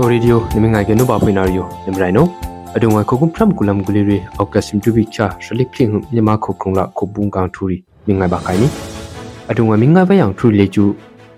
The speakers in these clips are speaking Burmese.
ဖြော်ရီဒီယိုနမငိုင်ကနုပါဖွေနာရီယိုနမရိုင်နိုအဒုံဝခုကုဖရမ်ကူလမ်ဂူလီရီအောက်ကစမ်တူဘီချာရှလိကလင်းမြမခုခုံလာခုဘုံကန်ထူရီမငိုင်ဘာခိုင်နီအဒုံဝမငိုင်ဘယံထူလေကျူ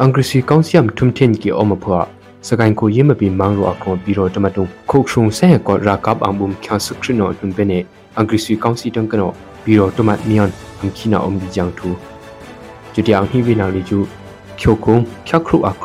အင်္ဂရိစီကောင်စီယမ်ထုံတင်ကီအမဖွာစကိုင်းကိုယေမပီမန်ရောအခွန်ပြီးတော့တမတုံခုခုံဆဲကောရာကပ်အံဘုံခါဆုခရနောတွန်ပနေအင်္ဂရိစီကောင်စီတန်ကနောပြီးတော့တမတ်မီယန်အမ်ခိနာအုံဒီဂျန်ထူကျူတီအောင်ဟိဝီနာလီကျူချိုကုံဖြတ်ခရုအက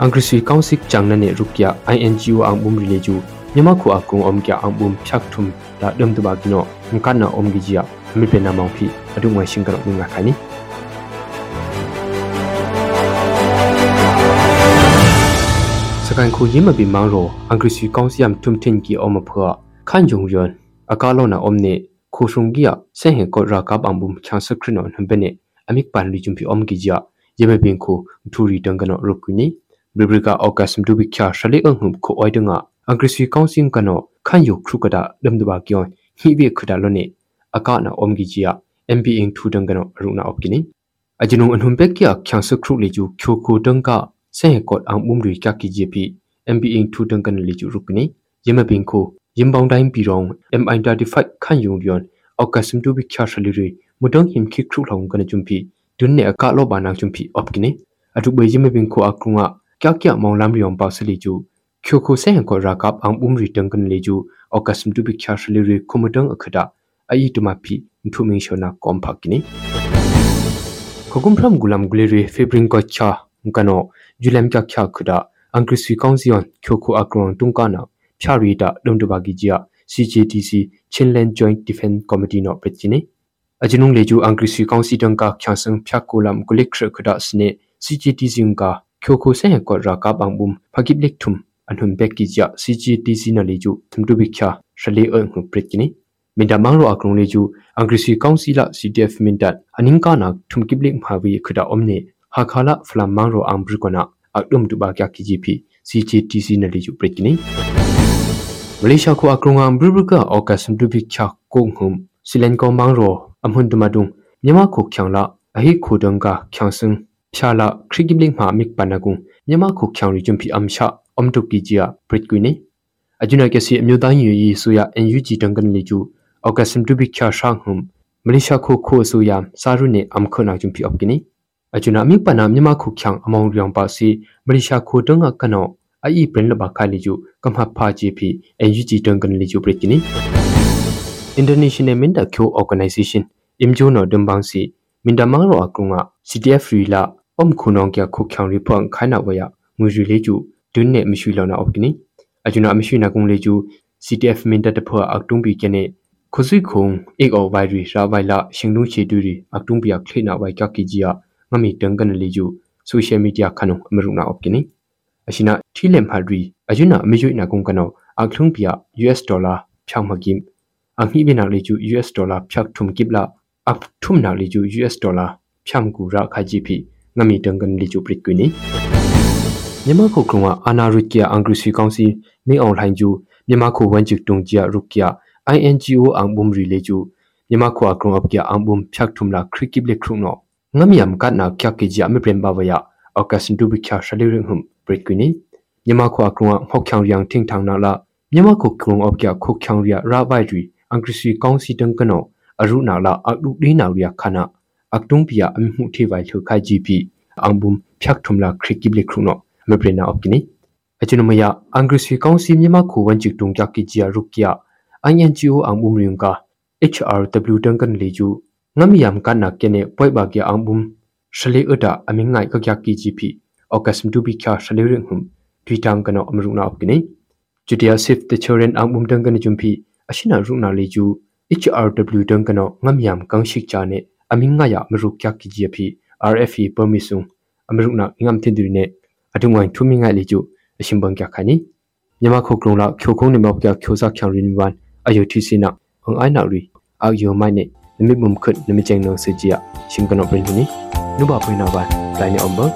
စာတွနေအမ်ခနာအုံဒီဂျာထူဖိမင်္ဂခိုင်နီကျတဲ့ International Minda Q Organization အင်ဂျူနိုတွမ်ပောင်းနေမင်ဒါမရောဖွာငွင်ခိုင်းနာဝရအပုံစင်လောနကမောင်ဖိအတုံဝရှင်ကနောမင်္ဂခိုင်နီကျတဲ့အောင်ထပြန်ထူလေကျူအင်္ဂရိ စီကောင်စစ်ချန်နနေရုကျာ INGO အံဘုံရီလေကျူမြန်မာခုအကုံအုံကျအံဘုံဖြတ်ထုံဒါဒမ်တဘာကိနောငကနာအုံဂီဂျီယာမိပနာမောင်ဖိအတုံဝရှင်ကနောမင်္ဂခိုင်နီစကန်ခုရင်မပီမောင်ရောအင်္ဂရိစီကောင်စီယမ်ထုံတင်ကီအုံမဖွာခန့်ယုံယွန်အကာလောနာအုံ နေခုဆုံဂီယာဆဲဟေကောရာကပ်အံဘုံချန်စခရနောနံပနေအမိကပန်လီဂျုံဖီအုံဂီဂျီယာယေမပင်ခုထူရီတန်ကနောရုကွနီဘရိဘရိကာအော့ကတ်စမ်ဒူဘီချာရှလေအုံဟုခိုအိုင်ဒငါအင်္ဂရိစီကောင်စင်ကနောခန့်ယုခရုကဒါလမ်ဒဘာကျွန် ခိုခိုဆဲကောရာကပန်ဘုံဖကိပလက်ထုမ်အန်ဟွန်ဘက်ကိကျစီဂျီတီစီနလီကျူသမ်တူဘိခါရှလေအန်ခုပရစ်ကိနီမင်တမန်ရောအကရုံလေးကျူအင်္ဂရိစီကောင်စီလာ CDF မင်တတ်အနင်းကနာထုမ်ကိပလက်မဟာဝီခဒအုံးနေဟာခါလာဖလမ်မန်ရောအမ်ဘရကနာအဒုံတူဘာကကီဂျီပီ CGTC နလီကျူပရစ်ကိနီမလေးရှားကိုအကရုံအမ်ဘရဘကအော်ကစမ်တူဘိခါကုံဟုမ်စီလန်ကောမန်ရောအမွန်တမဒုံမြမခုချောင်လာအဟိခိုဒံကချောင်စင်း ဖြာလာခရိကိဘလင်းမာမိကပနာကုံမြန်မာခုချောင်ရီဂျွန်ဖီအမ်ရှာအမ်တုကီဂျီယာပရစ်ကွီနီအဂျူနာကစီအမျိုးသားညီရီဆိုရ NUG တန်ကန်လီကျူအောက်ကစမ်ဒူဘိချာရှောင်းဟုံမလေးရှားခုခုဆိုရစာရုနေအမ်ခနာဂျွန်ဖီအော့ကီနီအဂျူနာမိပနာမြန်မာခုချောင်အမောင်ရောင်ပါစီမလေးရှားခုတငါကနောအီပရင်လဘခါလီကျူကမ္ဟဖာဂျီပီအန်ယူဂျီတန်ကန်လီကျူပရစ်ကီနီ International Minda Kyo Organization imjo no dumbang si minda mangro akunga CTF rila om khunong kya khu khyang ri phang khaina waya ngui ri le chu dun ne mishui lona opkini ajuna mishui na kung le chu CTF minda de phwa aktung bi kene khusui khung ek o wai ri ra wai la shingnu che du ri aktung bi ak khleina wai kya ki ji ya ngami tang kan le chu social media khanu amru na opkini အရှိနာထီလမ်ဟာရီအယုနာအမေယွိနာကုံကနောအခလုံပြ US ဒေါ်လာဖြောင်းမကိမ်အခိဘိနာလေကျူ US ဒေါ်လာဖြောက်ထုံကိပလာအပ်ထုံနာလေကျူ US ဒေါ်လာဖြမ်ကူရာခါဂျီပီ ငမီတန်ကန်လေကျူပရစ်ကွီနီမြန်မာခုကရုံကအာနာရစ်ကီယာအင်္ဂရိစီကောင်စီမေအွန်လိုင်းကျူမြန်မာခုဝန်ချစ်တုံဂျီယာရုကီယာ INGO အန်ဘုံရီလေကျူမြန်မာခုအကရုံအပကီယာအန်ဘုံဖြတ်ထုံလာခရစ်ကိဘလေခရုနောငမီယမ်ကတ်နာကျကီဂျီယာမေပရင်ဘာဝယာအောက်ကစန်ဒူဘီချာရှလေရင်ဟုံပရစ်ကွီနီမြန်မာခွာကရုံဟောက်ချောင်ရန်ထင်းထောင်နာလာမြန်မာခုကရုံအော့ပြခုချောင်ရရာဘိုင်ရီအင်္ဂရိစီကောင်စီတန်ကနောအရုနာလာအတုဒီနာရီခနာ အကတုံပီယာအမှုထေဝိုင်လှခိုင်ဂျီပီအံဘုံဖြတ်ထုံလာခရစ်ကိဘလခရုနောမပရနာအော့ကိနီအချနမယအင်္ဂရိစီကောင်စီမြန်မာခုဝန်ချီတုံကြကိဂျီယာရုကီယာ INGO အံဘုံရီယံကာ HRW တန်ကန်လီဂျူငမီယမ်ကနာကေနေပွိုက်ဘာကီအံဘုံရှလေအတာအမင်းငိုင်ကကကီဂျီပီအော်ကစမ်တူဘီခါရှလေရင်ဟုံ twitang kana amruna apkini jutia sif the children ang bum dang kana jumpi ashina runa le ju HRW dang kana ngamyam kang shik cha ne aminga ya mru kya ki ji phi RFE permission amruna ngam tin diri ne adungwai thumi nga le ju ashim bang kya khani nyama khokrong la khyo khong amin nga ya mru kya ki ji phi rfe permission amru na ngam tin du ne adungai thumi nga le ju ashim bang kya khani nyama kho krong la khyo khong ne ma kya khyo sa kya rin wan ayo thi sina ang ai na ri a yo mai ne nami mum khut nami cheng nang se ji ya shim kana prin ni nuba prin na ban lai ne omba